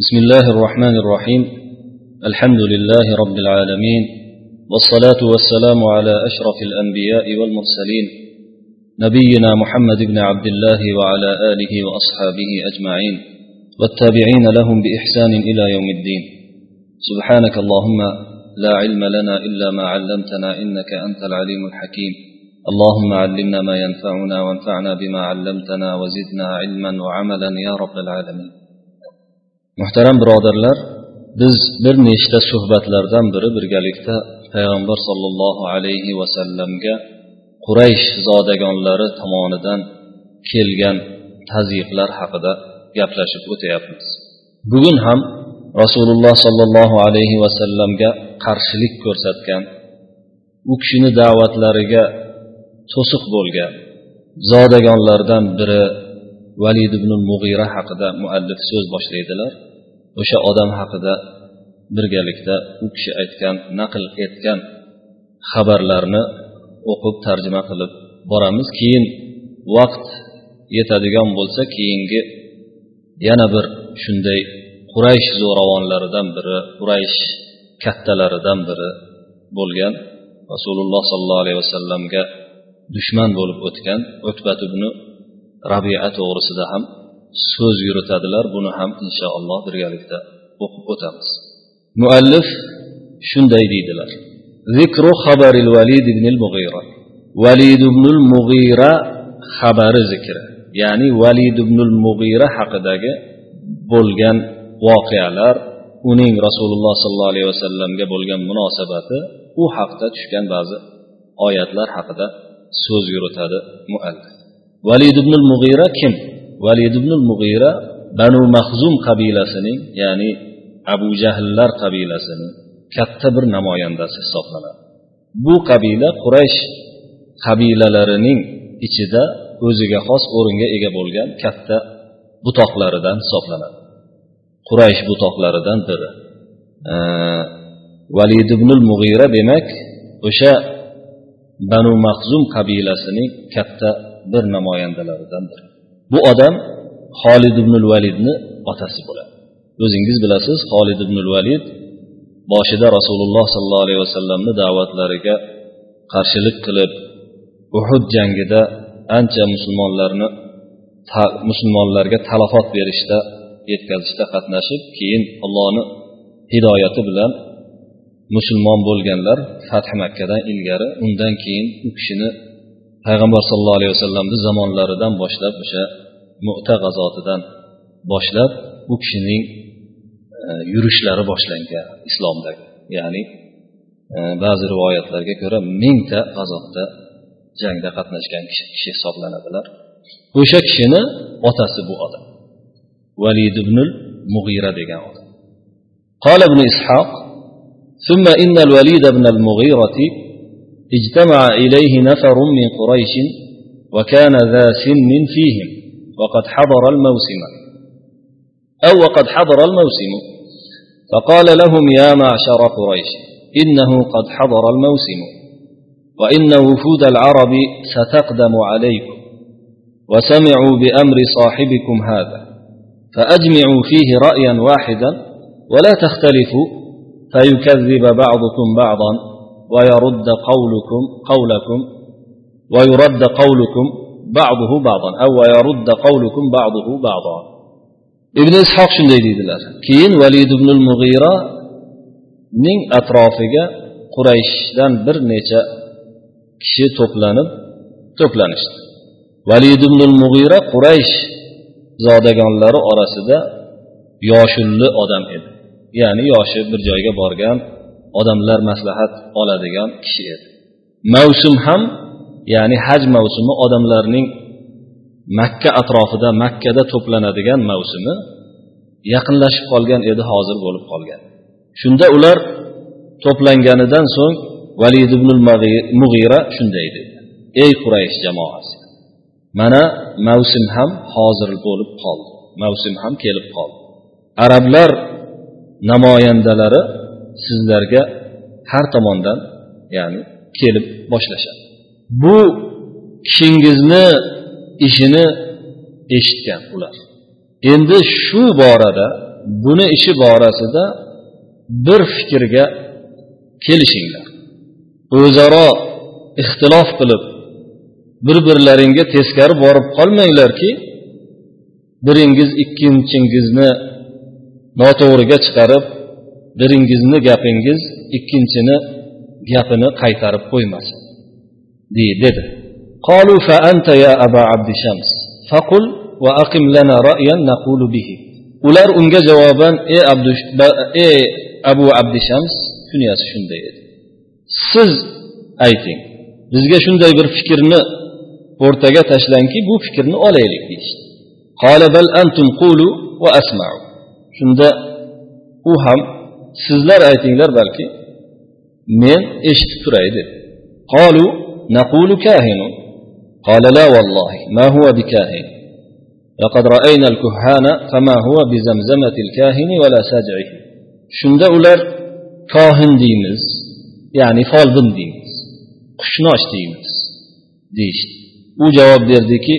بسم الله الرحمن الرحيم. الحمد لله رب العالمين والصلاة والسلام على أشرف الأنبياء والمرسلين نبينا محمد بن عبد الله وعلى آله وأصحابه أجمعين والتابعين لهم بإحسان إلى يوم الدين. سبحانك اللهم لا علم لنا إلا ما علمتنا إنك أنت العليم الحكيم. اللهم علمنا ما ينفعنا وانفعنا بما علمتنا وزدنا علما وعملا يا رب العالمين. Muhtaram birodarlar biz bir nechta suhbatlardan biri birgalikda payg'ambar sollallohu alayhi vasallamga quraysh zodagonlari tomonidan kelgan tazyiqlar haqida gaplashib o'tyapmiz. Bugun ham rasululloh sollallohu alayhi vasallamga qarshilik ko'rsatgan u kishini da'vatlariga to'siq bo'lgan zodagonlardan biri valid ibn mug'ira haqida muallif so'z boshlaydilar. O'sha odam haqida birgalikda u kishi aytgan naql etgan xabarlarni o'qib tarjima qilib boramiz. Keyin vaqt yetadigan bo'lsa keyingi yana bir shunday quraysh zo'ravonlaridan biri quraysh kattalaridan biri bo'lgan rasululloh sollallohu alayhi vasallamga dushman bo'lib o'tgan o'tbat ibn rabia to'g'risida ham so'z yuritadilar. Buni ham inshaalloh birgalikda o'qib o'tamiz. Muallif shunday deydilar. Zikru xabaril valid ibn mughira valid ibn mughira xabari zikri. Ya'ni valid ibn mughira haqidagi bo'lgan voqealar uning rasululloh sollallohu alayhi vasallamga bo'lgan munosabati u haqda tushgan ba'zi oyatlar haqida so'z yuritadi muallif. Valid ibn mug'ira kim? Valid ibn mug'ira banu mahzum qabilasining ya'ni abu jahllar qabilasining katta bir namoyandasi hisoblanadi. Bu qabila quraysh qabilalarining ichida o'ziga xos o'ringa ega bo'lgan katta butoqlaridan hisoblanadi. Quraysh butoqlaridan biri. Valid ibn mug'ira demak o'sha banu mahzum qabilasining katta bir namoyandalaridandir. Bu odam xolid ibn validni otasi bo'ladi. O'zingiz bilasiz xolid ibn valid boshida rasululloh sollallohu alayhi vasallamni da'vatlariga qarshilik qilib uhud jangida ancha musulmonlarni musulmonlarga talafot berishda yetkazishda qatnashib keyin allohni hidoyati bilan musulmon bo'lganlar fath makkadan ilgari undan keyin u kishini payg'ambar sallallohu alayhi vasallamni zamonlaridan boshlab o'sha mu'ta g'azotidan boshlab u kishining yurishlari boshlangan islomdagi ya'ni ba'zi rivoyatlarga ko'ra mingta g'azotda jangda qatnashgan kishi hisoblanadilar o'sha kishini otasi bu odam valid ibn mug'ira degan odam قال ابن إسحاق ثم إن الوليد بن المغيرة اجتمع إليه نفر من قريش وكان ذا سن فيهم وقد حضر الموسم. أو وقد حضر الموسم. فقال لهم يا معشر قريش إنه قد حضر الموسم وإن وفود العرب ستقدم عليكم وسمعوا بأمر صاحبكم هذا فأجمعوا فيه رأيا واحدا ولا تختلفوا فيكذب بعضكم بعضا. ويرد قولكم قولكم ويرد قولكم بعضه بعضا أو ويرد قولكم بعضه بعضا ابن إسحاق shunday deydilar keyin valid ibn mug'ira ning atrofiga qurayshdan bir necha kishi to'planib to'planishdi valid ibn mug'ira quraysh zodagonlari orasida yoshulli odam edi ya'ni yoshi bir joyga borgan odamlar maslahat oladigan kishi edi. Mavsum ham ya'ni haj mavsumi odamlarning makka atrofida makkada to'planadigan mavsumi yaqinlashib qolgan edi hozir bo'lib qolgan. Shunda ular to'planganidan so'ng valid ibn mug'ira shunday dedi. Ey quraysh jamoasi mana mavsum ham hozir bo'lib qoldi mavsum ham kelib qoldi. Arablar namoyandalari sizlarga har tomondan ya'ni kelib boshlashadi. Bu kishingizni ishini eshitgan ular. Endi shu borada buni ishi borasida bir fikrga kelishinglar. O'zaro ixtilof qilib bir birlaringga teskari borib qolmanglarki biringiz ikkinchingizni noto'g'riga chiqarib biringizni gapingiz ikkinchini gapini qaytarib qo'ymasin dedi قالوا فأنت يا أبا عبد شمس فقل وأقم لنا رأيا نقول به ular unga javoban ey ey abu abdishams kunyasi shunday edi siz ayting bizga shunday bir fikrni o'rtaga tashlangki bu fikrni olaylik deyishdi shunda u ham sizlar aytinglar balki men eshitib turay dedi قالوا نقول كاهن قال لا والله ما هو بكاهن لقد رأينا الكهان فما هو بزمزمة الكاهن ولا ساجعه shunda ular kohin deymiz ya'ni folbin deymiz qushnosh deymiz deyishdi u javob berdiki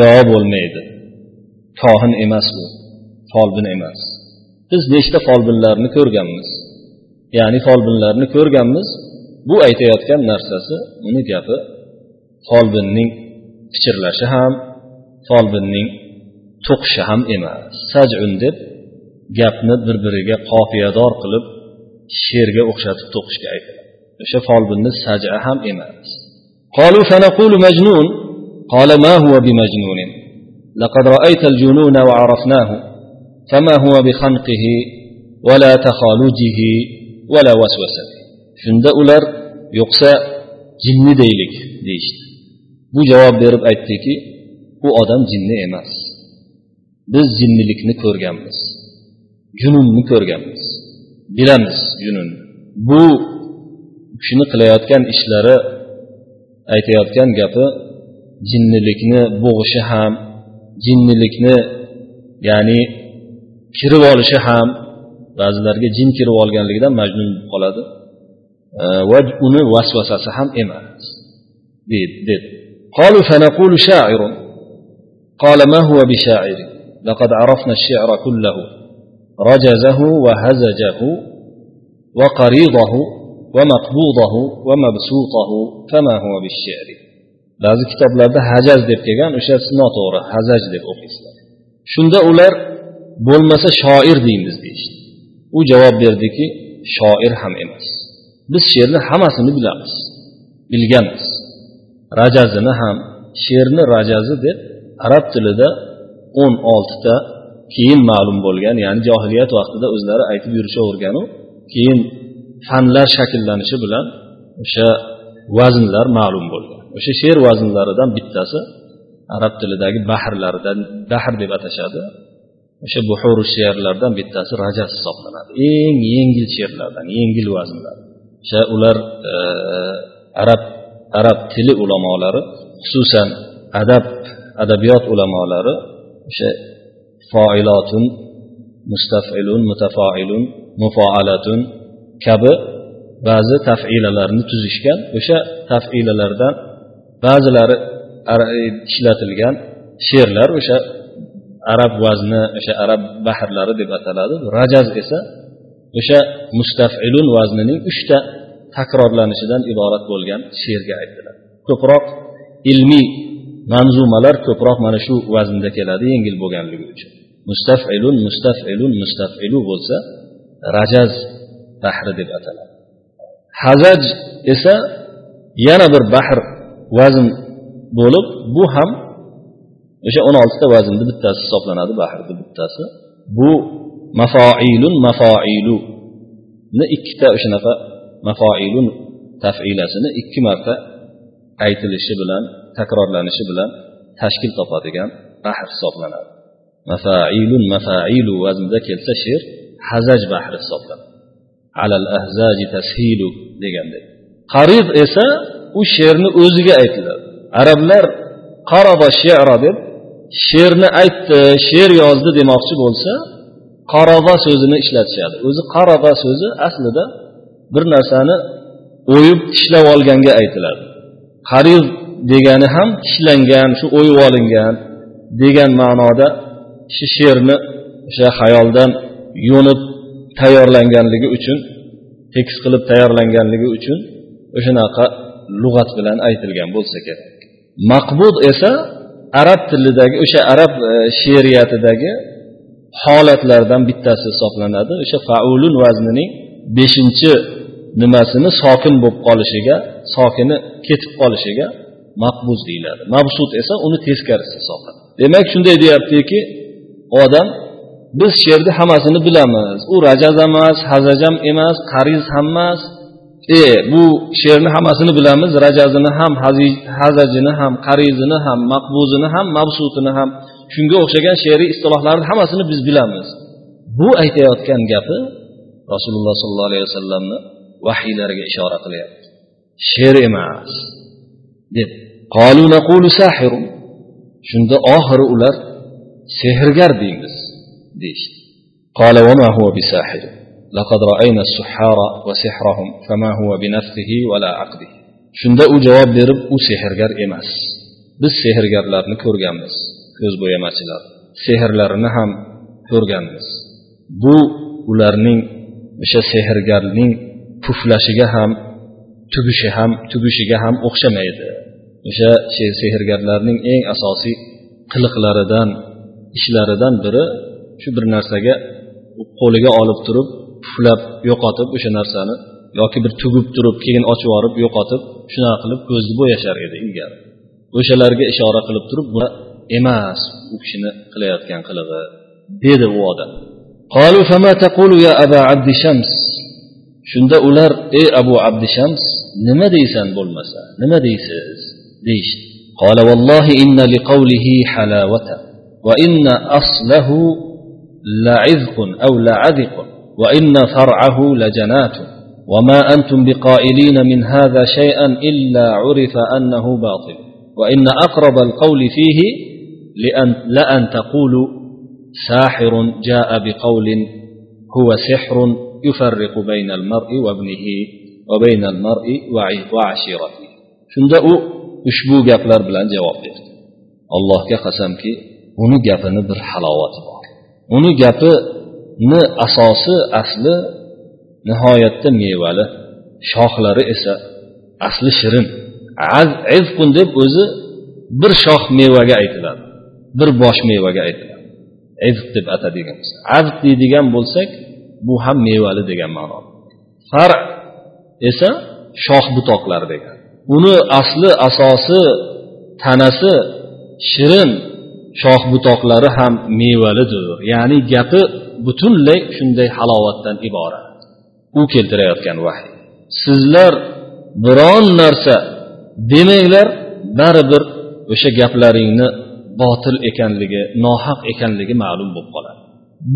yo bo'lmaydi kohin emas u folbin emas biz nechta folbinlarni ko'rganmiz ya'ni folbinlarni ko'rganmiz bu aytayotgan narsasi uni gapi folbinning pichirlashi ham folbinning to'qishi ham emas sajun deb gapni bir biriga qofiyador qilib she'rga o'xshatib to'qishga aytiladi o'sha folbinni saja ham emas قالوا فنقول مجنون قال ما هو بمجنون لقد رأيت الجنون وعرفناه فما هو بخنقه ولا تخالجه ولا وسوسة shunda ular yo'qsa jinni deylik deyishdi bu javob berib aytdiki u odam jinni emas biz jinnilikni ko'rganmiz jununni ko'rganmiz bilamiz junun bu kishini qilayotgan ishlari aytayotgan gapi jinnilikni bo'g'ishi ham jinnilikni ya'ni kirib olishi ham ba'zilarga jin kirib olganligidan majnun bo'lib qoladi va uni vasvasasi ham emas dedi قالوا فنقول شاعر قال ما هو بشاعر لقد عرفنا الشعر كله رجزه وهزجه وقريضه ومقبوضه ومبسوطه فما هو بالشعر ba'zi kitoblarda hajaz deb kelgan o'shasi noto'g'ri hazaj deb o'qiysizlar shunda ular bo'lmasa shoir deymiz deyishdi. U javob berdiki shoir ham emas. Biz she'rni hammasini bilamiz bilganmiz. Rajazini ham she'rni rajazi deb arab tilida o'n oltita keyin ma'lum bo'lgan ya'ni johiliyat vaqtida o'zlari aytib yurishaverganu keyin fanlar shakllanishi bilan o'sha vaznlar ma'lum bo'lgan. O'sha she'r vaznlaridan bittasi arab tilidagi bahrlaridan bahr deb atashadi. O'sha buhuru she'rlardan bittasi rajaz hisoblanadi. Eng yengil she'rlardan yengil vaznlar o'sha ular e, arab arab tili ulamolari xususan adab adabiyot ulamolari o'sha foilotun mustafilun mutafoilun mufoalatun kabi ba'zi tafilalarni tuzishgan. O'sha tafilalardan ba'zilari ishlatilgan she'rlar o'sha arab vazni o'sha arab bahrlari deb ataladi. Rajaz esa o'sha mustafilun vaznining uchta takrorlanishidan iborat bo'lgan she'rga aytiladi. Ko'proq ilmiy manzumalar ko'proq mana shu vaznda keladi yengil bo'lganligi uchun. Mustafilun mustafilun mustafilu bo'lsa rajaz bahri deb ataladi. Hazaj esa yana bir bahr vazn bo'lib bu ham o'sha o'n oltita vaznni bittasi hisoblanadi bahrni bittasi. Bu mafoilun mafoiluni ikkita o'shanaqa mafoilun tafilasini ikki marta aytilishi bilan takrorlanishi bilan tashkil topadigan bahr hisoblanadi. Mafailun mafailu vaznida kelsa she'r hazaj bahri hisoblanadi. Alal ahzaji tashilu degandek. Qarib esa u she'rni o'ziga aytiladi. Arablar qaraba she'ra deb she'rni aytdi she'r yozdi demoqchi bo'lsa qaroba so'zini ishlatishadi o'zi qaroba so'zi aslida bir narsani o'yib tishlab olganga aytiladi. Qarid degani ham tishlangan shu o'yib olingan degan ma'noda shu she'rni o'sha xayoldan yo'nib tayyorlanganligi uchun tekis qilib tayyorlanganligi uchun o'shanaqa lug'at bilan aytilgan bo'lsa kerak. Maqbud esa arab tilidagi o'sha arab e, she'riyatidagi holatlardan bittasi hisoblanadi. O'sha faulun vaznining beshinchi nimasini sokin bo'lib qolishiga sokini ketib qolishiga maqbuz deyiladi. Mabsud esa uni teskarisi hisoblanadi. Demak shunday deyaptiki odam biz she'rni hammasini bilamiz. U rajaz emas hazajam emas qariz ham emas e bu she'rni hammasini bilamiz. Rajazini ham hazajini ham qarizini ham maqbuzini ham mabsutini ham. Shunga o'xshagan she'riy istilohlarni hammasini biz bilamiz. Bu aytayotgan gapi rasululloh sollallohu alayhi vasallamni vahiylariga ishora qilyapti. She'r emas deb. Shunda oxiri ular sehrgar deymiz deyishdi. لقد رأينا السحار وسحرهم فما هو بنفسه ولا عقده shunda u javob berib u sehrgar emas biz sehrgarlarni ko'rganmiz ko'zbo'yamachilar sehrlarini ham ko'rganmiz bu ularning o'sha sehrgarning puflashiga ham tugishi ham tugishiga ham o'xshamaydi o'sha sehrgarlarning eng asosiy qiliqlaridan ishlaridan biri shu bir narsaga qo'liga olib turib puflab yo'qotib o'sha narsani yoki bir tugib turib keyin ochib yuborib yo'qotib shunaqa qilib ko'zni bo'yashar edi ilgari o'shalarga ishora qilib turib bu emas u kishini qilayotgan qilig'i dedi u odam shunda ular ey abu abdishams nima deysan bo'lmasa nima deysiz deyishdi قال والله إن لقوله حلاوة وإن أصله لعذق أو لعذق وإن فرعه لجنات وما أنتم بقائلين من هذا شيئا إلا عرف أنه باطل. وإن أقرب القول فيه لأن, لأن تقولوا ساحر جاء بقول هو سحر يفرق بين المرء وابنه وبين المرء وعشيرته. Shunda u ushbu gaplar bilan javob berdi. Allohga qasamki uni gapini bir halovati bor. Uni ni asosi asli nihoyatda mevali. Shoxlari esa asli shirin. Azqun deb o'zi bir shox mevaga aytiladi. Bir bosh mevaga aytiladi. Izq deb atadigimiz azq deydigan bo'lsak bu ham mevali degan ma'no. Far esa shox butoqlar degan. Uni asli asosi tanasi shirin shox butoqlari ham mevalidir. Ya'ni gapi butunlay shunday halovatdan iborat. U keltirayotgan vahiy. Sizlar biron narsa demanglar baribir o'sha gaplaringni botil ekanligi nohaq ekanligi ma'lum bo'lib qoladi.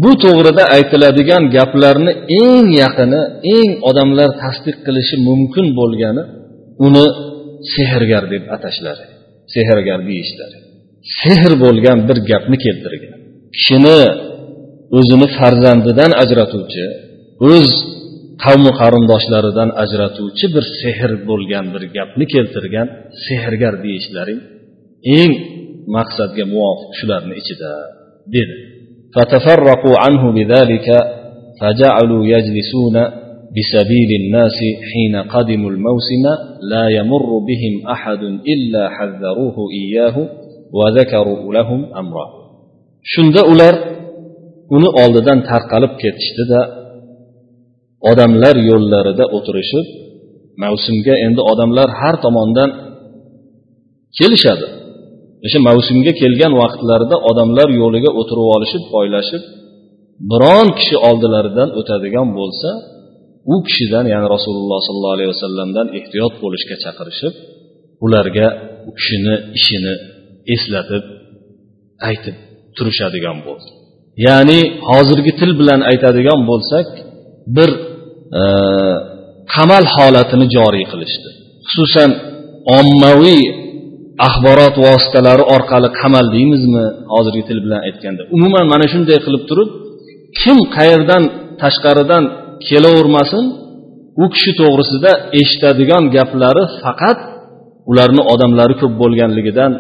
Bu to'g'rida aytiladigan gaplarni eng yaqini eng odamlar tasdiq qilishi mumkin bo'lgani uni sehrgar deb atashlari sehrgar deyishlari. Sehr bo'lgan bir gapni keltirgan. Kishini o'zini farzandidan ajratuvchi o'z qavmi qarindoshlaridan ajratuvchi bir sehr bo'lgan bir gapni keltirgan sehrgar deyishlaring eng maqsadga muvofiq shularni ichida dedi فتفرقوا عنه بذلك فجعلوا يجلسون بسبيل الناس حين قدموا الموسم لا يمر بهم أحد إلا حذروه إياه وذكروا لهم أمره shunda ular uni oldidan tarqalib ketishdida odamlar yo'llarida o'tirishib mavsumga endi odamlar har tomondan kelishadi. O'sha mavsumga kelgan vaqtlarida odamlar yo'liga o'tirib olishib poylashib biron kishi oldilaridan o'tadigan bo'lsa u kishidan ya'ni rasululloh sollallohu alayhi vasallamdan ehtiyot bo'lishga chaqirishib ularga u kishini ishini eslatib aytib turishadigan bo'ldi. Ya'ni hozirgi til bilan aytadigan bo'lsak bir e, qamal holatini joriy qilishdi. Xususan ommaviy axborot vositalari orqali qamal deymizmi hozirgi til bilan aytganda. Umuman mana shunday qilib turib kim qayerdan tashqaridan kelavermasin u kishi to'g'risida eshitadigan gaplari faqat ularni odamlari ko'p bo'lganligidan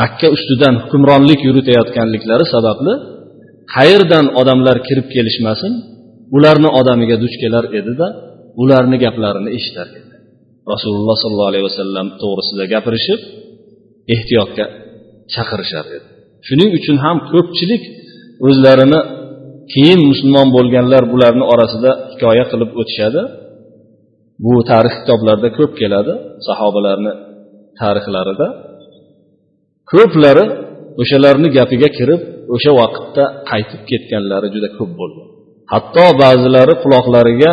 makka ustidan hukmronlik yuritayotganliklari sababli qayerdan odamlar kirib kelishmasin ularni odamiga duch kelar edida ularni gaplarini eshitar edi. Rasululloh sollallohu alayhi vasallam to'g'risida gapirishib ehtiyotga chaqirishar edi. Shuning uchun ham ko'pchilik o'zlarini keyin musulmon bo'lganlar bularni orasida hikoya qilib o'tishadi. Bu tarix kitoblarida ko'p keladi sahobalarni tarixlarida. Ko'plari o'shalarni gapiga kirib o'sha vaqtda qaytib ketganlari juda ko'p bo'lgan hatto ba'zilari quloqlariga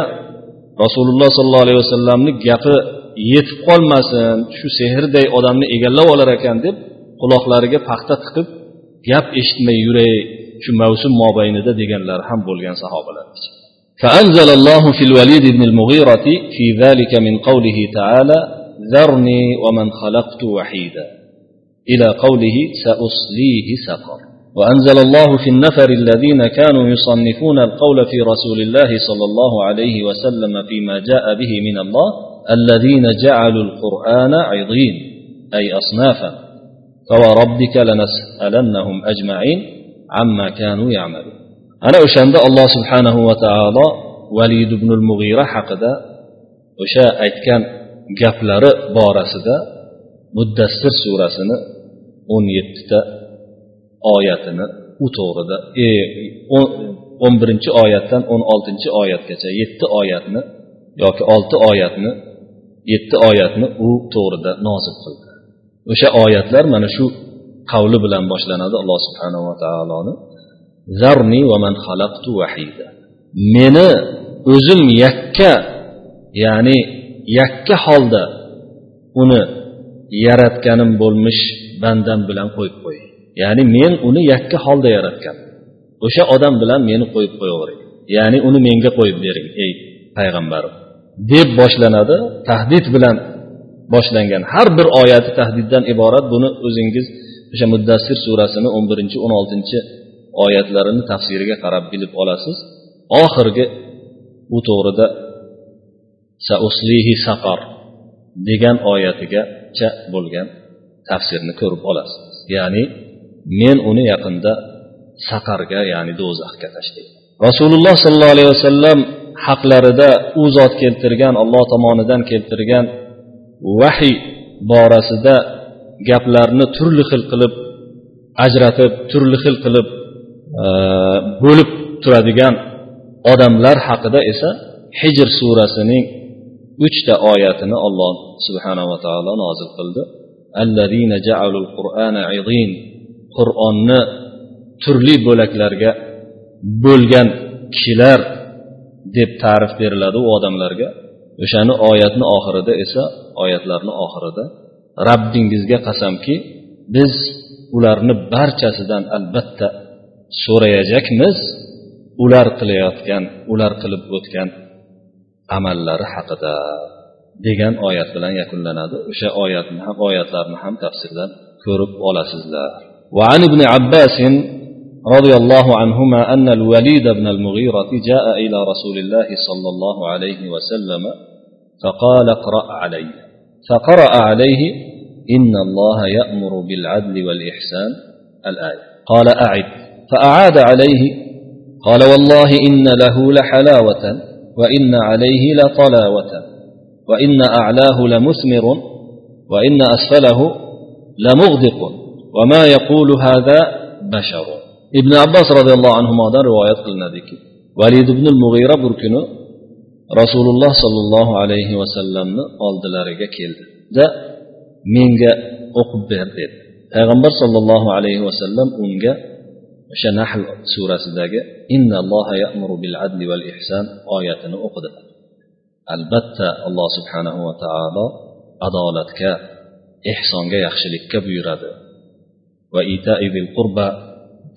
rasululloh sollallohu alayhi vasallamni gapi yetib qolmasin shu sehrday odamni egallab olar ekan deb quloqlariga paxta tiqib gap eshitmay yuray shu mavsum mobaynida deganlar ham bo'lgan sahobalar فأنزل الله في الوليد بن المغيرة في ذلك من قوله تعالى ذرني ومن خلقت وحيدا إلى قوله سأصليه سقر وأنزل الله في النفر الذين كانوا يصنفون القول في رسول الله صلى الله عليه وسلم فيما جاء به من الله الذين جعلوا القرآن عضين أي أصنافا. فوربك لنسألنهم أجمعين عما كانوا يعملون. أنا أشهد الله سبحانه وتعالى وليد بن المغيرة حقدا o'sha aytgan gaplari borasida muddassir surasini o'n yettita oyatini u to'g'rida e, o'n birinchi oyatdan o'n oltinchi oyatgacha yetti oyatni yoki olti oyatni yetti oyatni u to'g'rida nozil qildi. O'sha oyatlar mana shu qavli bilan boshlanadi alloh subhanava taoloni. Zarni va man xalaqtu vahida. Meni o'zim yakka ya'ni yakka holda uni yaratganim bo'lmish bandam bilan qo'yib qo'ying. Ya'ni men uni yakka holda yaratgan. O'sha odam bilan meni qo'yib qo'yavering. Ya'ni uni menga qo'yib bering ey payg'ambarim deb boshlanadi tahdid bilan boshlangan har bir oyati tahdiddan iborat. Buni o'zingiz o'sha muddassir surasini o'n birinchi o'n oltinchi oyatlarini tafsiriga qarab bilib olasiz. Oxirgi u to'g'rida sauslihi saqar degan oyatigacha bo'lgan tafsirni ko'rib olasiz. Ya'ni men uni yaqinda saqarga ya'ni do'zaxga tashlayman rasululloh sollallohu alayhi vasallam haqlarida u zot keltirgan olloh tomonidan keltirgan vahiy borasida gaplarni turli xil qilib ajratib turli xil qilib e, bo'lib turadigan odamlar haqida esa hijr surasining uchta oyatini olloh subhanava taolo nozil qildi. Qur'onni turli bo'laklarga bo'lgan kishilar deb ta'rif beriladi u odamlarga. O'shani oyatni oxirida esa oyatlarni oxirida rabbingizga qasamki biz ularni barchasidan albatta so'rayajakmiz ular qilayotgan ular qilib o'tgan amallari haqida degan oyat bilan yakunlanadi. O'sha oyatni ham oyatlarni ham tafsirdan ko'rib olasizlar. وعن ابن عباس رضي الله عنهما أن الوليد بن المغيرة جاء إلى رسول الله صلى الله عليه وسلم فقال اقرأ علي. فقرأ عليه إن الله يأمر بالعدل والإحسان الآية. قال أعد. فأعاد عليه. قال والله إن له لحلاوة وإن عليه لطلاوة وإن أعلاه لمثمر وإن أسفله لمغدق. وما يقول هذا بشر ابن عباس رضي الله عنهما رواية قلنا ذيك وليد بن المغيرة بركنه rasululloh sollallohu alayhi vasallamni oldilariga keldi da menga o'qib ber dedi payg'ambar sollallohu alayhi vasallam unga o'sha nahl surasidagi bil adli val ihson oyatini o'qidi albatta alloh subhanahu va taolo adolatga ehsonga yaxshilikka buyuradi Va itaidil qurba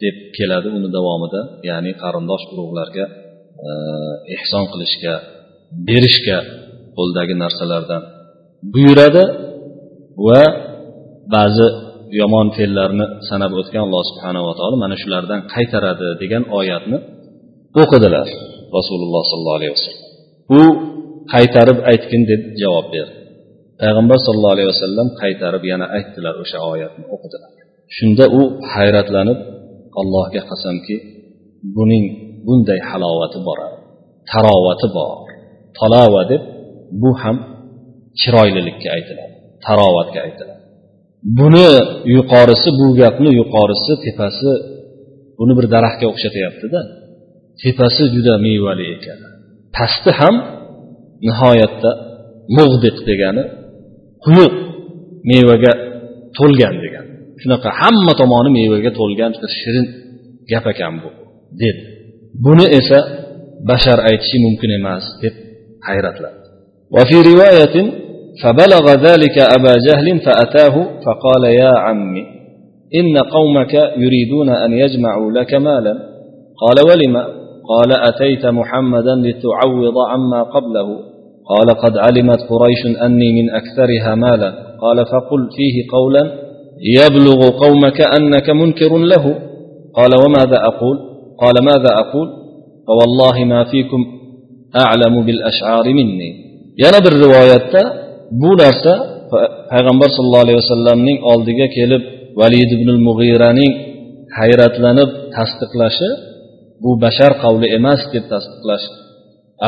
deb keladi uni davomida ya'ni qarindosh urug'larga e, ehson qilishga berishga qo'ldagi narsalardan buyuradi va ba'zi yomon fe'llarni sanab o'tgan alloh subhanava taolo mana shulardan qaytaradi degan oyatni o'qidilar rasululloh sollallohu alayhi vasallam. U qaytarib aytgin deb javob berdi. Payg'ambar sollallohu alayhi vasallam qaytarib yana aytdilar o'sha oyatni o'qidilar. Shunda u hayratlanib allohga qasamki buning bunday halovati bor tarovati bor. Talova deb bu ham chiroylilikka aytiladi tarovatga aytiladi. Buni yuqorisi bu gapni yuqorisi tepasi buni bir daraxtga o'xshatyaptida tepasi juda mevali ekan. Pasti ham nihoyatda mug'diq degani quyuq mevaga to'lgan degani. shunaqa hamma tomoni mevaga to'lgan bir shirin gap ekan bu dedi buni esa bashar aytishi mumkin emas deb hayratlandi وفي رواية فبلغ ذلك أبا جهل فأتاه فقال يا عمي إن قومك يريدون أن يجمعوا لك مالا قال ولم قال أتيت محمدا لتعوض عما قبله قال قد علمت قريش أني من أكثرها مالا قال فقل فيه قولا يبلغ قومك أنك منكر له قال وماذا أقول قال ماذا أقول فوالله ما فيكم أعلم بالأشعار مني yana bir rivoyatda bu narsa payg'ambar sallallohu alayhi vasallamning oldiga kelib valid ibn mug'iraning hayratlanib tasdiqlashi bu bashar qavli emas deb tasdiqlash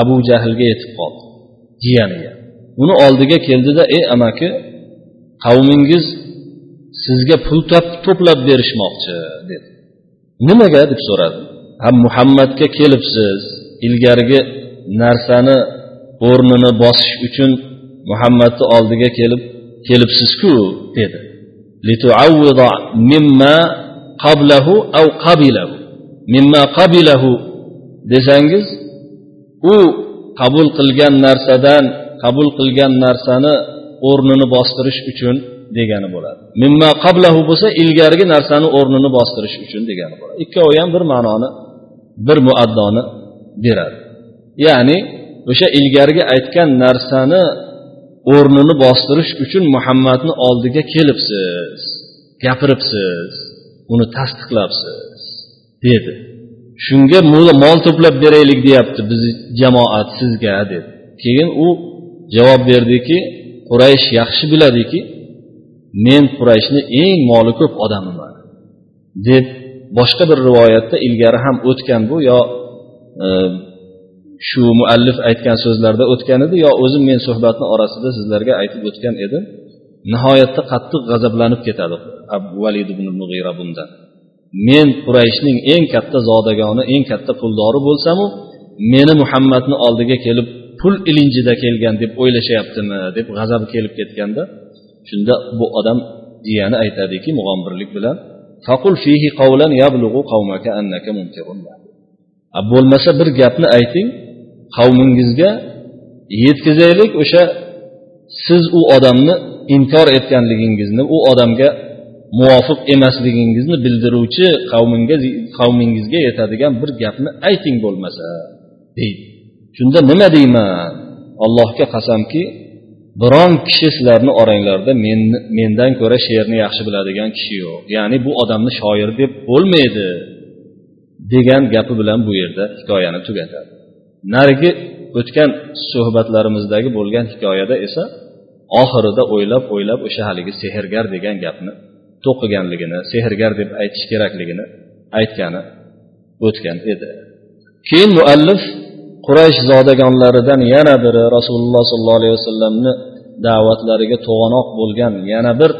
abu jahlga yetib qoldi jiyaniga uni oldiga keldida ey amaki qavmingiz sizga pul to'plab berishmoqchi dedi. Nimaga deb so'radi. Ha muhammadga kelibsiz ilgarigi narsani o'rnini bosish uchun muhammadni oldiga kelib kelibsizku dedi. Mimma qablahu aw qabilahu. Mimma qabilahu desangiz u qabul qilgan narsadan qabul qilgan narsani o'rnini bostirish uchun degani bo'ladi. Mimma qablahu bo'lsa ilgarigi narsani o'rnini bostirish uchun degani bo'ladi. Ikkovi ham bir ma'noni bir muaddoni beradi. Ya'ni o'sha ilgarigi aytgan narsani o'rnini bostirish uchun muhammadni oldiga kelibsiz gapiribsiz uni tasdiqlabsiz dedi. Shunga mol to'plab beraylik deyapti biz jamoat sizga dedi. Keyin u javob berdiki quraysh yaxshi biladiki men qurayshni eng moli ko'p odamiman deb boshqa bir rivoyatda ilgari ham o'tgan bu yo e, shu e, muallif aytgan so'zlarda o'tgan edi yo o'zim men suhbatni orasida sizlarga aytib o'tgan edim. Nihoyatda qattiq g'azablanib ketadi valid ibn mug'ira bundan. Men qurayshning eng katta zodagoni eng katta puldori bo'lsamu meni muhammadni oldiga kelib pul ilinjida kelgan deb o'ylashyaptimi deb g'azabi kelib ketganda shunda bu odam jiyani aytadiki mug'ombirlik bilan faqul fihi qawlan yablughu qawmaka annaka munkirun bo'lmasa bir gapni ayting qavmingizga yetkazaylik o'sha siz u odamni inkor etganligingizni u odamga muvofiq emasligingizni bildiruvchi qavmingizga yetadigan bir gapni ayting bo'lmasa deydi. Shunda nima deyman? Allohga qasamki biron kishi sizlarni oranglarda mendan ko'ra she'rni yaxshi biladigan kishi yo'q. Ya'ni bu odamni shoir deb bo'lmaydi degan gapi bilan bu yerda hikoyani tugatadi. Narigi o'tgan suhbatlarimizdagi bo'lgan hikoyada esa oxirida o'ylab o'ylab o'sha haligi sehrgar degan gapni to'qiganligini sehrgar deb aytish kerakligini aytgani o'tgan edi. Keyin muallif quraysh zodagonlaridan yana biri rasululloh sollallohu alayhi vasallamni da'vatlariga to'g'anoq bo'lgan yana bir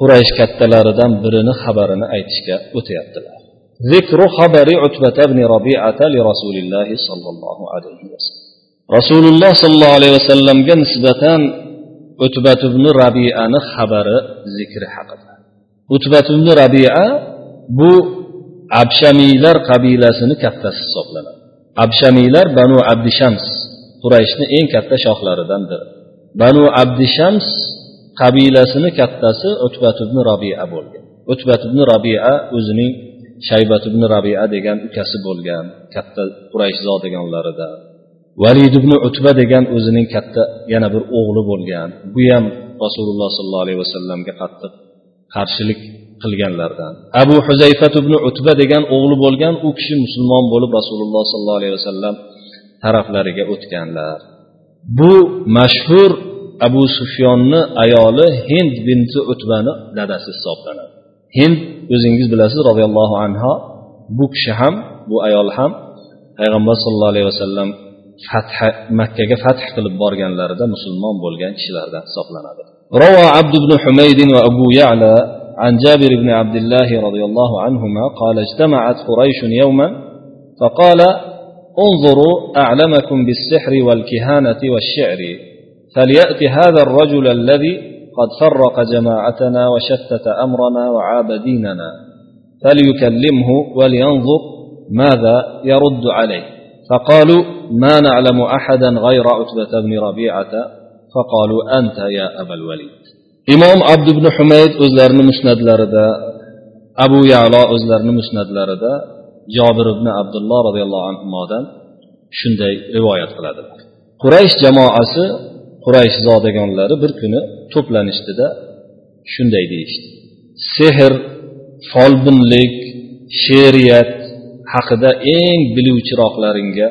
quraysh kattalaridan birini xabarini aytishga o'tyaptilar. Zikru xabari ibn robiata li rasulillahi sollallohu alayhi vasallam. Rasululloh sollallohu alayhi vasallamga nisbatan utbat ibn rabiani xabari zikri haqida. Utbat ibn rabia bu abshamiylar qabilasini kattasi hisoblanadi. Abshamiylar banu abdishams qurayshni eng katta shohlaridandir banu abdishams qabilasini kattasi utbat ibn robia bo'lgan. Utbat ibn robia o'zining shaybat ibn rabia degan ukasi bo'lgan katta quraysh zodagonlaridan valid ibn utba degan o'zining katta yana bir o'g'li bo'lgan. Bu ham rasululloh sollallohu alayhi vasallamga qattiq qarshilik qilganlardan abu huzayfat ibn utba degan o'g'li bo'lgan u kishi musulmon bo'lib rasululloh sollallohu alayhi vasallam taraflariga o'tganlar bu mashhur abu sufyonni ayoli hind binti utbani dadasi hisoblanadi hind o'zingiz bilasiz roziyallohu anhu bu kishi ham bu ayol ham payg'ambar sallallohu alayhi vasallam fath makkaga fath qilib borganlarida musulmon bo'lgan kishilardan hisoblanadi روى عبد بن حميد وأبو يعلى عن جابر بن عبد الله رضي الله عنهما قال اجتمعت قريش يوما فقال انظروا أعلمكم بالسحر والكهانة والشعر فليأت هذا الرجل الذي قد فرق جماعتنا وشتت أمرنا وعاب ديننا فليكلمه ولينظر ماذا يرد عليه. فقالوا ما نعلم أحدا غير عتبة بن ربيعة فقالوا أنت يا أبا الوليد. Imom abd ibn humayd o'zlarini musnadlarida abu yalo o'zlarini musnadlarida jobir ibn abdulloh roziyallohu anhudan shunday rivoyat qiladilar quraysh jamoasi quraysh zodagonlari bir kuni to'planishdida shunday deyishdi. Sehr folbinlik she'riyat haqida eng biluvchiroqlaringga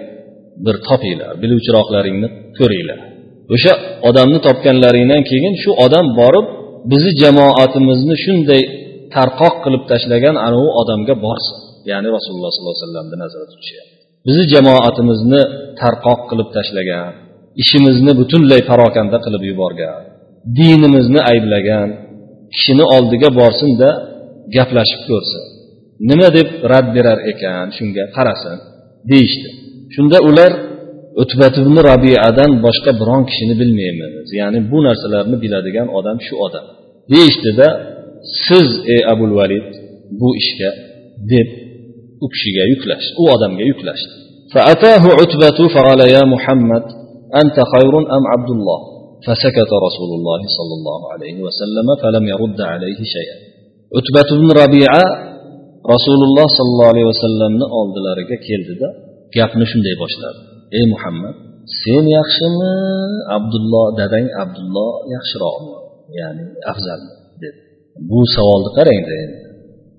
bir topinglar biluvchiroqlaringni ko'ringlar. O'sha odamni topganlaringdan keyin shu odam borib bizni jamoatimizni shunday tarqoq qilib tashlagan anavi odamga borsin. Ya'ni rasululloh sollallohu alayhi vasallamni nazarda tutishyapti. Bizni jamoatimizni tarqoq qilib tashlagan ishimizni butunlay parokanda qilib yuborgan dinimizni ayblagan kishini oldiga borsinda gaplashib ko'rsin. Nima deb rad berar ekan shunga qarasin deyishdi. Shunda ular o'tbat ibn rabiadan boshqa biron kishini bilmaymiz ya'ni bu narsalarni biladigan odam shu odam deyishdida siz ey abul valid bu ishga deb u kishiga yuklashdi u odamga yuklashdi فأتاه عتبة فقال يا محمد أنت خير أم عبد الله فسكت رسول الله صلى الله عليه وسلم فلم يرد عليه شيئا عتبة بن ربيعة رسول الله صلى الله عليه وسلم oldilariga keldida gapni shunday boshladi ey muhammad sen yaxshimi abdulloh dadang abdulloh yaxshiroqmi ya'ni afzalmi dedi bu savolni qarangda endi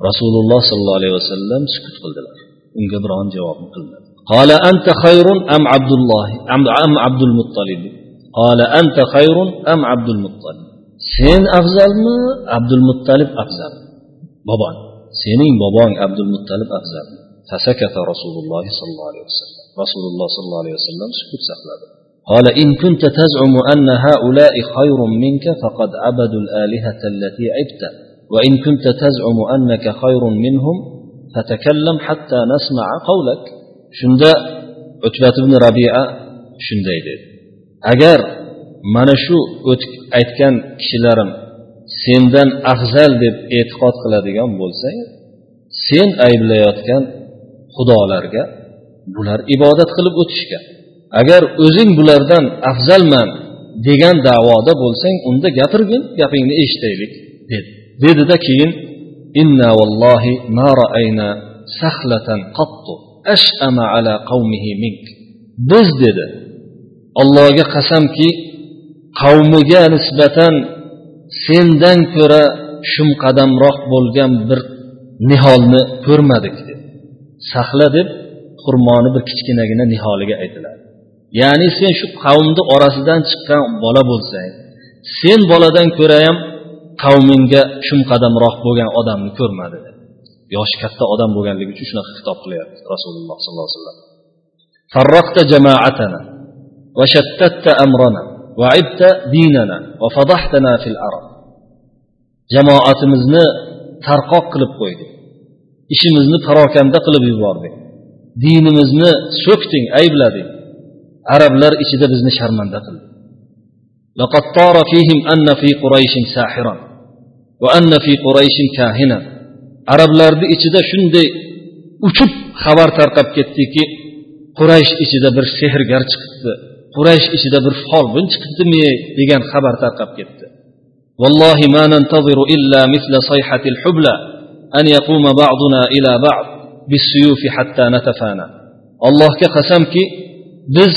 rasululloh sollallohu alayhi vasallam sukut qildilar unga biron javobni qilmadi قال أنت خير أم عبد الله أم, أم عبد المطلب قال أنت خير أم عبد المطلب sen afzalmi abdul muttalib afzal bobong sening bobong abdul muttalib afzal فسكت رسول الله صلى الله عليه وسلم رسول الله صلى الله عليه وسلم سكوت سقلده قال إن كنت تزعم أن هؤلاء خير منك فقد عبدوا الآلهة التي عبت وإن كنت تزعم أنك خير منهم فتكلم حتى نسمع قولك shunda utbat ibn rabia shunday dedi agar mana shu aytgan kishilarim sendan afzal deb e'tiqod qiladigan bo'lsang sen ayblayotgan xudolarga bular ibodat qilib o'tishgan agar o'zing bulardan afzalman degan davoda bo'lsang unda gapirgin gapingni eshitaylik dedi. Dedida keyin inna vallohi ma raayna sahlatan qattu ashama ala qavmihi mink. Biz dedi allohga qasamki qavmiga nisbatan sendan ko'ra shumqadamroq bo'lgan bir niholni ko'rmadik saqla deb xurmoni bir kichkinagina niholiga aytiladi ya'ni sen shu qavmni orasidan chiqqan bola bo'lsang sen boladan ko'ra ham qavmingga shumqadamroq bo'lgan odamni ko'rmadi yoshi katta odam bo'lganligi uchun shunaqa xitob qilyapti rasululloh sollallohu alayhi vasallam. Va shattatta amrana dinana va fil arab. Jamoatimizni tarqoq qilib qo'yding ishimizni parokanda qilib yubording dinimizni so'kding ayblading arablar ichida bizni sharmanda qilding لقد طار فيهم أن في قريش ساحرا وأن في قريش كاهنا arablarni ichida shunday uchib xabar tarqab ketdiki quraysh ichida bir sehrgar chiqibdi quraysh ichida bir folbin chiqibdimi degan xabar tarqab ketdi والله ما ننتظر إلا مثل صيحة الحبلى أن يقوم بعضنا إلى بعض بالسيوف حتى نتفانى الله كقسمكي biz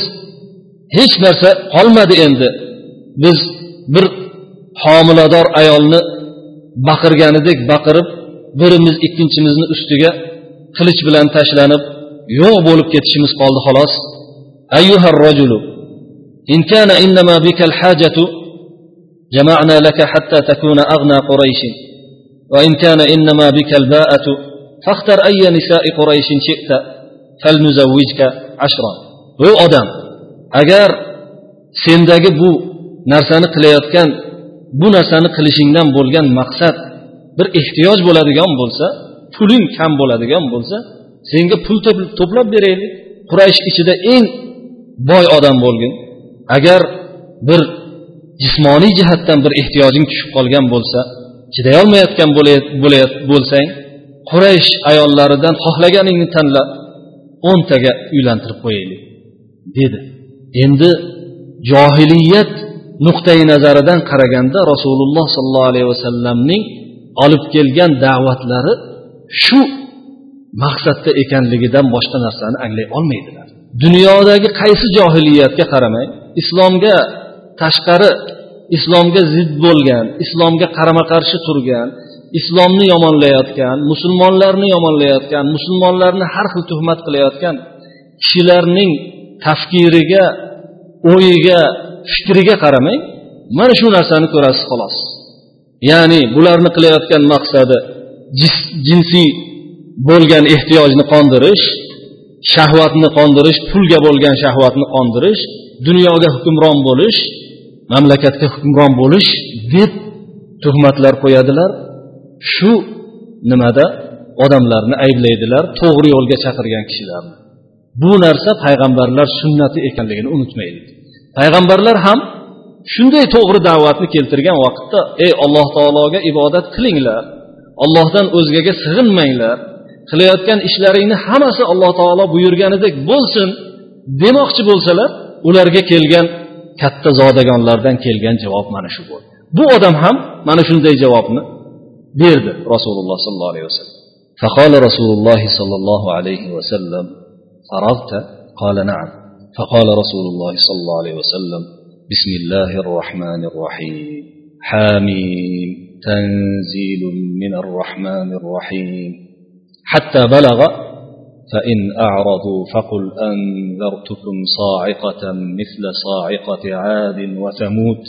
hech narsa qolmadi endi biz bir homilador ayolni baqirganidek baqirib birimiz ikkinchimizni ustiga qilich bilan tashlanib yo'q bo'lib ketishimiz qoldi xolos أيها الرجل إن كان إنما بك الحاجة جمعنا لك حتى تكون أغنى قريش وإن كان إنما بك الباءة فاختر أي نساء قريش شئت فلنزوجك عشرا bu odam agar sendagi bu narsani qilayotgan bu narsani qilishingdan bo'lgan maqsad bir ehtiyoj bo'ladigan bo'lsa puling kam bo'ladigan bo'lsa senga pul to'plab beraylik quraysh ichida eng boy odam bo'lgin agar bir jismoniy jihatdan bir ehtiyojing tushib qolgan bo'lsa chidayolmayotgan bo'lsang quraysh ayollaridan xohlaganingni tanla o'ntaga uylantirib qo'yaylik dedi. Endi johiliyat nuqtai nazaridan qaraganda rasululloh sollallohu alayhi vasallamning olib kelgan da'vatlari shu maqsadda ekanligidan boshqa narsani anglay olmaydilar. Dunyodagi qaysi johiliyatga qaramang islomga tashqari islomga zid bo'lgan islomga qarama qarshi turgan islomni yomonlayotgan musulmonlarni yomonlayotgan musulmonlarni har xil tuhmat qilayotgan kishilarning tafkiriga o'yiga fikriga qaramang mana shu narsani ko'rasiz xolos. Ya'ni bularni qilayotgan maqsadi jinsiy bo'lgan ehtiyojni qondirish shahvatni qondirish pulga bo'lgan shahvatni qondirish dunyoga hukmron bo'lish mamlakatga hukmron bo'lish deb tuhmatlar qo'yadilar. Shu nimada? Odamlarni ayblaydilar to'g'ri yo'lga chaqirgan kishilarni. Bu narsa payg'ambarlar sunnati ekanligini unutmaylik. Payg'ambarlar ham shunday to'g'ri da'vatni keltirgan vaqtda ey alloh taologa ibodat qilinglar ollohdan o'zgaga sig'inmanglar qilayotgan ishlaringni hammasi alloh taolo buyurganidek bo'lsin demoqchi bo'lsalar ularga kelgan katta zodagonlardan kelgan javob mana shu bo'ldi bu odam ham mana shunday javobni berdi rasululloh sollallohu alayhi vasallam فقال رسول الله صلى الله عليه وسلم فرغت قال نعم فقال رسول الله صلى الله عليه وسلم بسم الله الرحمن الرحيم حاميم تنزيل من الرحمن الرحيم حتى بلغ فإن أعرضوا فقل أنذرتكم صاعقة مثل صاعقة عاد وثمود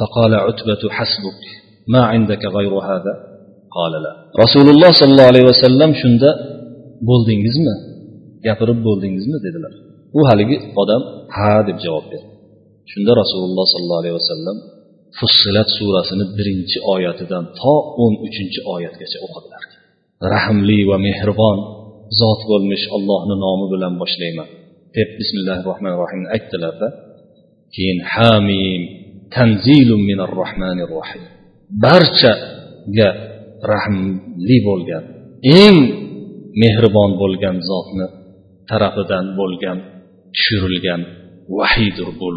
فقال عتبة حسبك ما عندك غير هذا قال لا رسول الله صلى الله عليه وسلم shunda bo'ldingizmi gapirib bo'ldingizmi dedilar u haligi odam ha deb javob berdi shunda rasululloh sollallohu alayhi vasallam fussilat surasini birinchi oyatidan to o'n uchinchi oyatgacha o'qidilar rahmli va mehribon zot bo'lmish ollohni nomi bilan boshlayman. Deb bismillahi rohmanir rohimni aytdilarda keyin hamim tanzilun minar rohmanir rohim barchaga rahmli bo'lgan eng mehribon bo'lgan zotni tarafidan bo'lgan tushirilgan vahiydir bu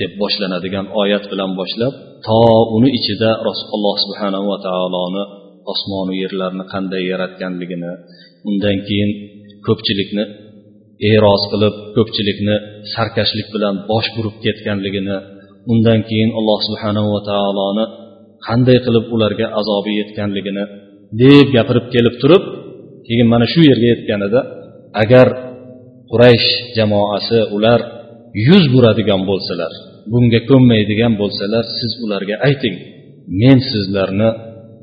deb boshlanadigan oyat bilan boshlab to uni ichida alloh subhanahu va taoloni osmonu yerlarni qanday yaratganligini undan keyin ko'pchilikni e'roz qilib ko'pchilikni sarkashlik bilan bosh burib ketganligini undan keyin alloh subhanahu va taoloni qanday qilib ularga azobi yetganligini deb gapirib kelib turib keyin mana shu yerga yetganida agar quraysh jamoasi ular yuz buradigan bo'lsalar bunga ko'nmaydigan bo'lsalar siz ularga ayting men sizlarni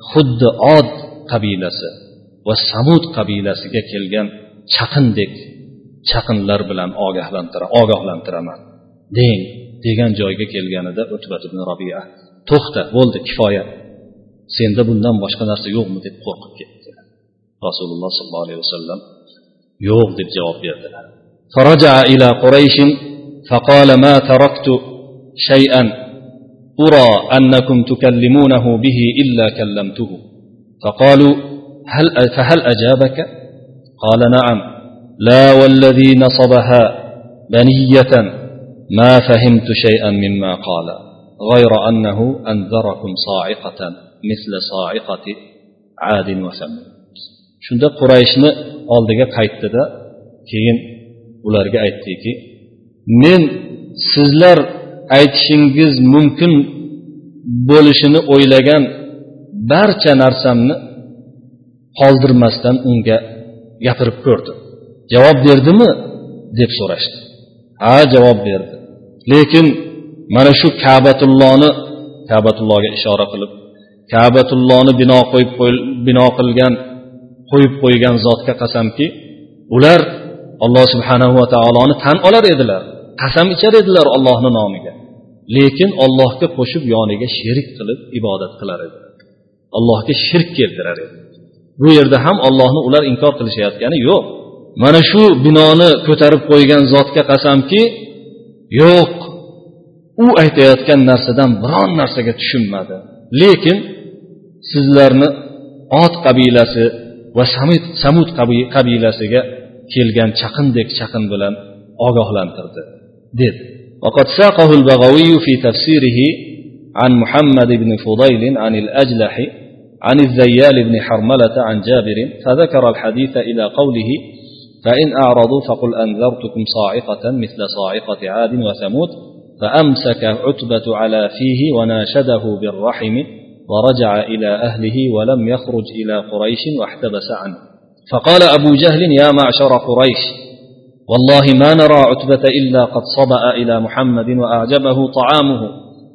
xuddi od qabilasi va samud qabilasiga kelgan chaqindek chaqinlar bilan ogohlantiraman deng degan joyga kelganida o'tbat ibn robiya to'xta bo'ldi kifoya senda bundan boshqa narsa yo'qmi deb qo'rqib ketdi rasululloh sollallohu alayhi vasallam yo'q deb javob berdilar فرجع إلى قريش فقال ما تركت شيئا أرى أنكم تكلمونه به إلا كلمته فقالوا هل فهل أجابك قال نعم لا والذي نصبها بنية ما فهمت شيئا مما قال غير أنه أنذركم صاعقة مثل صاعقة عاد وثمود shunda qurayshni oldiga qaytdida keyin ularga aytdiki men sizlar aytishingiz mumkin bo'lishini o'ylagan barcha narsamni qoldirmasdan unga gapirib ko'rdi. Javob berdimi? deb so'rashdi. Ha javob berdi. Lekin mana shu kabatullohni kabatullohga ishora qilib kabatullohni bino qo'yib bino qilgan qo'yib qo'ygan zotga qasamki ular alloh subhanahu va taoloni tan olar edilar qasam ichar edilar ollohni nomiga. Lekin ollohga qo'shib yoniga sherik qilib ibodat qilar edi allohga shirk keltirar edi bu yerda ham ollohni ular inkor qilishayotgani yo'q mana shu binoni ko'tarib qo'ygan zotga qasamki yo'q u aytayotgan narsadan biron narsaga tushunmadi lekin sizlarni ot qabilasi va samud qabilasiga kelgan chaqindek chaqin bilan ogohlantirdi dedi وقد ساقه البغوي في تفسيره عن محمد بن فضيل عن الأجلح عن الزيال بن حرملة عن جابر فذكر الحديث إلى قوله فإن أعرضوا فقل أنذرتكم صاعقة مثل صاعقة عاد وثمود فأمسك عتبة على فيه وناشده بالرحم ورجع إلى أهله ولم يخرج إلى قريش واحتبس عنه. فقال أبو جهل يا معشر قريش والله ما نرى عتبة إلا قد صبأ إلى محمد وأعجبه طعامه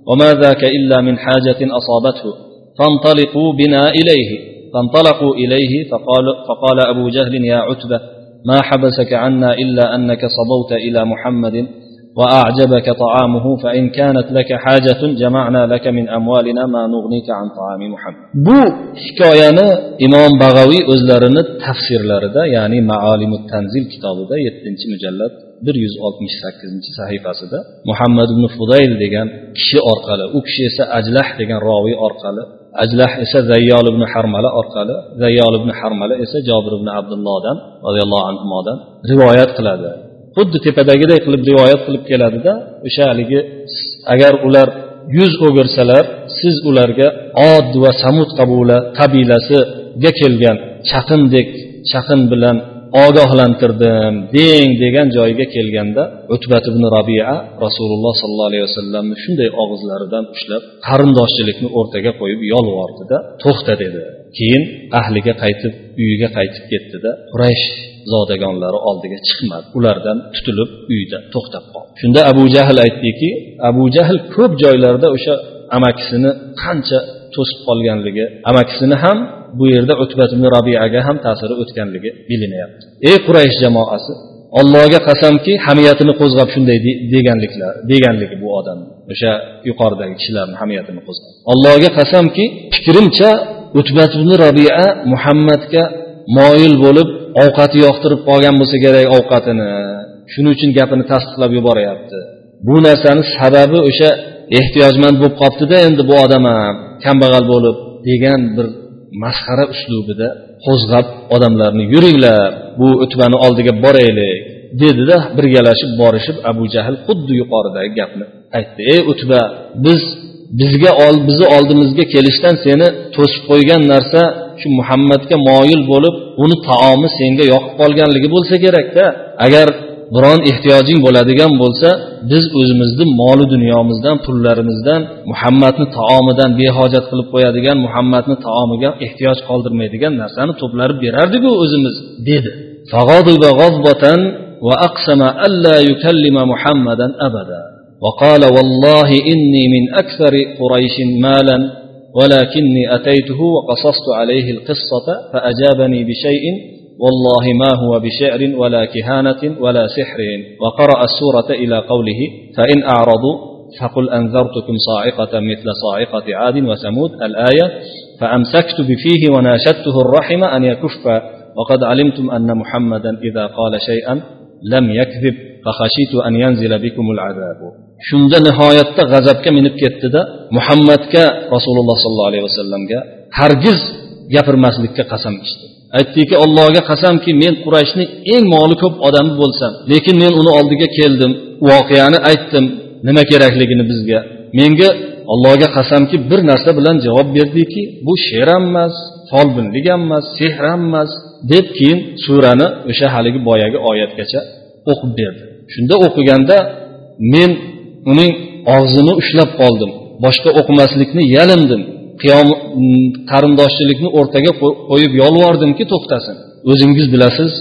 وما ذاك إلا من حاجة أصابته. فانطلقوا بنا إليه. فانطلقوا إليه فقال, فقال أبو جهل يا عتبة ما حبسك عنا إلا أنك صبوت إلى محمد. وأعجبك طعامه فإن كانت لك حاجة جمعنا لك من أموالنا ما نغنيك عن طعام محمد bu hikoyani imom bag'aviy o'zlarini tafsirlarida ya'ni maolimu tanzil kitobida yettinchi mujallad bir yuz oltmish sakkizinchi sahifasida muhammad ibn fudayl degan kishi orqali u kishi esa ajlah degan roviy orqali ajlah esa zayyol ibn harmala orqali zayyol ibn harmala esa jobir ibn abdullohdan roziyallohu anhudan rivoyat qiladi Xuddi tepadagiday qilib rivoyat qilib keladida o'sha haligi agar ular yuz o'girsalar siz ularga od va samud qabula qabilasiga kelgan chaqindek chaqin bilan ogohlantirdim deng degan joyiga kelganda o'tbat ibn robia rasululloh sollallohu alayhi vasallamni shunday og'izlaridan ushlab qarindoshchilikni o'rtaga qo'yib yolvordida to'xta dedi. Keyin ahliga qaytib uyiga qaytib ketdida quraysh zodagonlari oldiga chiqmadi. Ulardan tutilib uyda to'xtab qoldi. Shunda abu jahl aytdiki abu jahl ko'p joylarda o'sha amakisini qancha to'sib qolganligi amakisini ham bu yerda utbat ibn robiyaga ham ta'siri o'tganligi bilinyapti. Ey quraysh jamoasi allohga qasamki hamiyatini qo'zg'ab shunday deganliklar deganligi bu odam o'sha yuqoridagi kishilarni hamiyatini qo'zg'ab. Allohga qasamki fikrimcha utbat ibn robiya muhammadga moyil bo'lib ovqati yoqtirib qolgan bo'lsa kerak ovqatini. Shuning uchun gapini tasdiqlab yuboryapti. Bu narsani sababi o'sha ehtiyojmand bo'lib qolibdida endi bu odam ham kambag'al bo'lib degan bir masxara uslubida qo'zg'ab odamlarni yuringlar bu o'tbani oldiga boraylik dedida birgalashib borishib abu jahl xuddi yuqoridagi gapni aytdi. Ey utba biz bizga ol bizni oldimizga kelishdan seni to'sib qo'ygan narsa shu muhammadga moyil bo'lib uni taomi senga yoqib qolganligi bo'lsa kerakda agar biron ehtiyojing bo'ladigan bo'lsa biz o'zimizni moli dunyomizdan pullarimizdan muhammadni taomidan behojat qilib qo'yadigan muhammadni taomiga ehtiyoj qoldirmaydigan narsani to'plarib berardiku o'zimiz dedi وأقسم ألا يكلم محمدا أبدا وقال والله إني من أكثر قريش مالا ولكني أتيته وقصصت عليه القصة فأجابني بشيء والله ما هو بشعر ولا كهانة ولا سحر. وقرأ السورة إلى قوله فإن أعرضوا فقل أنذرتكم صاعقة مثل صاعقة عاد وثمود الآية فأمسكت بفيه وناشدته الرحم أن يكف. وقد علمتم أن محمدا إذا قال شيئا لم يكذب. shunda nihoyatda g'azabga minib ketdida muhammadga rasululloh sollallohu alayhi vasallamga hargiz gapirmaslikka qasam ichdi. Aytdiki allohga qasamki men qurayshni eng moli ko'p odami bo'lsam lekin men uni oldiga keldim voqeani aytdim nima kerakligini bizga. Menga allohga qasamki bir narsa bilan javob berdiki bu she'r ham emas folbinlik ham emas sehr ham emas deb keyin surani o'sha haligi boyagi oyatgacha o'qib berdi. Shunda o'qiganda men uning og'zini ushlab qoldim. Boshqa o'qimaslikni yalindim. Qiyom qarindoshchilikni o'rtaga qo'yib yolvordimki to'xtasin. O'zingiz bilasiz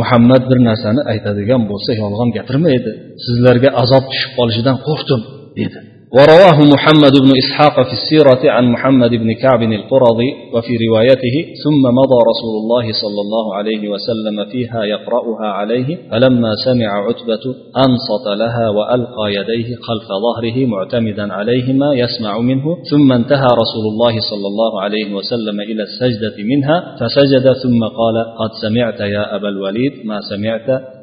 muhammad bir narsani aytadigan bo'lsa yolg'on gapirmaydi. Sizlarga azob tushib qolishidan qo'rqdim dedi. ورواه محمد بن إسحاق في السيرة عن محمد بن كعب القرظي وفي روايته ثم مضى رسول الله صلى الله عليه وسلم فيها يقرأها عليه فلما سمع عتبة أنصت لها وألقى يديه خلف ظهره معتمدا عليهما يسمع منه ثم انتهى رسول الله صلى الله عليه وسلم إلى السجدة منها فسجد ثم قال قد سمعت يا أبا الوليد ما سمعت؟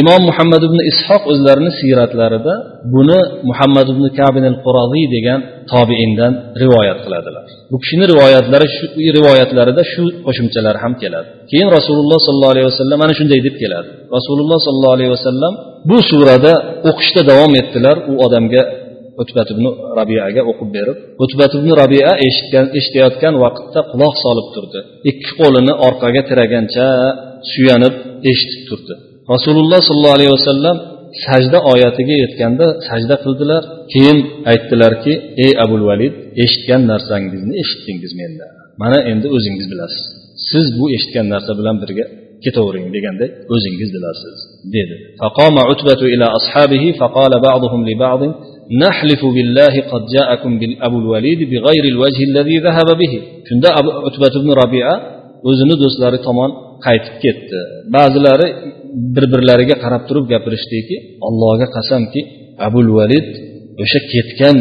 Imom muhammad ibn ishoq o'zlarini siyratlarida buni muhammad ibn kabin al quraziy degan tobeindan rivoyat qiladilar. Bu kishini rivoyatlari shu rivoyatlarida shu qo'shimchalar ham keladi. Keyin rasululloh sollallohu alayhi vasallam mana shunday deb keladi. Rasululloh sollallohu alayhi vasallam bu surada o'qishda davom etdilar u odamga o'tbat ibn rabiaga o'qib berib o'tbat ibn rabia eshitgan eshitayotgan vaqtda quloq solib turdi ikki qo'lini orqaga tiragancha suyanib eshitib turdi rasululloh sollallohu alayhi vasallam sajda oyatiga yetganda sajda qildilar keyin aytdilarki ey abul valid eshitgan narsangizni eshitdingiz mendan mana endi o'zingiz bilasiz siz bu eshitgan narsa bilan birga ketavering deganday o'zingiz bilasiz dedi فقام عتبة إلى أصحابه فقال بعضهم لبعض نحلف بالله قد جاءكم بالأبو الوليد بغير الوجه الذي ذهب به shunda utbat ibn rabia o'zini do'stlari tomon qaytib ketdi ba'zilari bir birlariga qarab turib gapirishdiki allohga qasamki abul valid o'sha ketgan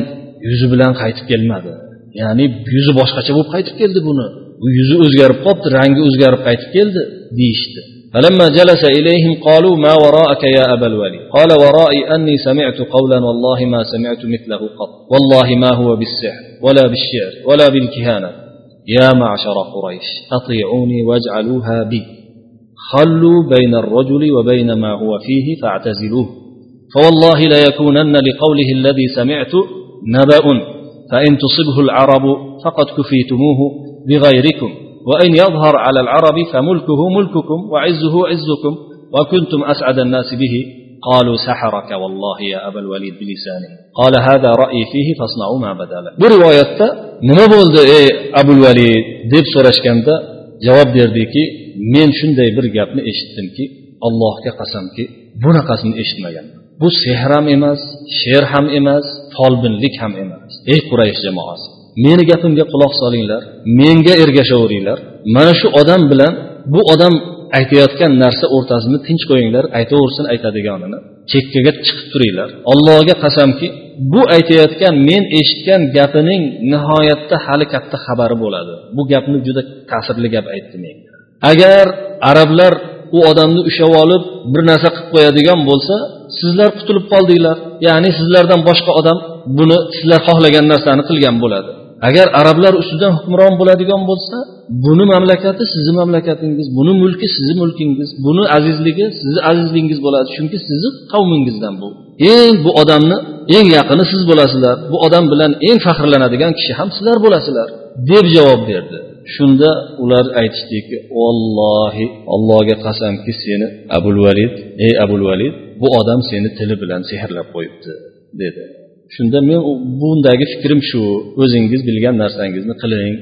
yuzi bilan qaytib kelmadi ya'ni yuzi boshqacha bo'lib qaytib keldi buni u yuzi o'zgarib qolibdi rangi o'zgarib qaytib keldi deyishdi فلما جلس إليهم قالوا ما وراءك يا أبا الوليد؟ قال ورائي أني سمعت قولا والله ما سمعت مثله قط. والله ما هو بالسحر ولا بالشعر ولا بالكهانة. يا معشر قريش أطيعوني واجعلوها بي. خلوا بين الرجل وبين ما هو فيه فاعتزلوه. فوالله ليكونن لقوله الذي سمعت نبأ. فإن تصبه العرب فقد كفيتموه بغيركم. وإن يظهر على العرب فملكه ملككم وعزه عزكم وكنتم أسعد الناس به قالوا سحرك والله يا أبا الوليد بلسانه قال هذا رأيي فيه فاصنعوا ما بدا لك bu rivoyatda nima bo'ldi ey abul valid deb so'rashganda javob berdiki men shunday bir gapni eshitdimki allohga qasamki bunaqasini eshitmaganman bu sehr ham emas she'r ham emas folbinlik ham emas ey quraysh jamoasi meni gapimga quloq solinglar menga ergashaveringlar. Mana shu odam bilan bu odam aytayotgan narsa o'rtasini tinch qo'yinglar aytaversin aytadiganini. Chekkaga chiqib turinglar. Allohga qasamki bu aytayotgan men eshitgan gapining nihoyatda hali katta xabari bo'ladi. Bu gapni juda ta'sirli gap aytdi menga agar arablar u odamni ushlab olib bir narsa qilib qo'yadigan bo'lsa sizlar qutulib qoldinglar. Ya'ni sizlardan boshqa odam buni sizlar xohlagan narsani qilgan bo'ladi. Agar arablar ustidan hukmron bo'ladigan bo'lsa buni mamlakati sizni mamlakatingiz buni mulki sizni mulkingiz buni azizligi sizni azizligingiz bo'ladi. Chunki sizni qavmingizdan bu. Eng bu odamni eng yaqini siz bo'lasizlar bu odam bilan eng faxrlanadigan kishi ham sizlar bo'lasizlar deb javob berdi. Shunda ular aytishdiki vallohi allohga qasamki seni abul valid ey abul valid bu odam seni tili bilan sehrlab qo'yibdi dedi. Shunda men bundagi fikrim shu. O'zingiz bilgan narsangizni qiling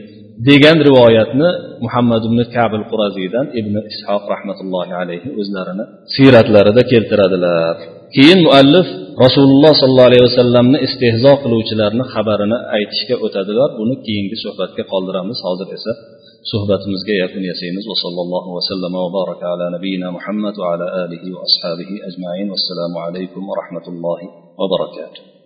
degan rivoyatni muhammad ibn kabil quraziydan ibn ishoq rahmatullohi alayhi o'zlarini siyratlarida keltiradilar. Keyin muallif rasululloh sollallohu alayhi vasallamni istehzo qiluvchilarni xabarini aytishga o'tadilar buni keyingi suhbatga qoldiramiz. Hozir esa suhbatimizga yakun yasaymiz. Va sallallohu vasallam va baraka ala nabiyina muhammad va ala alihi va ashabihi ajmain. Vassalomu alaykum va rahmatullohi va barakatuh.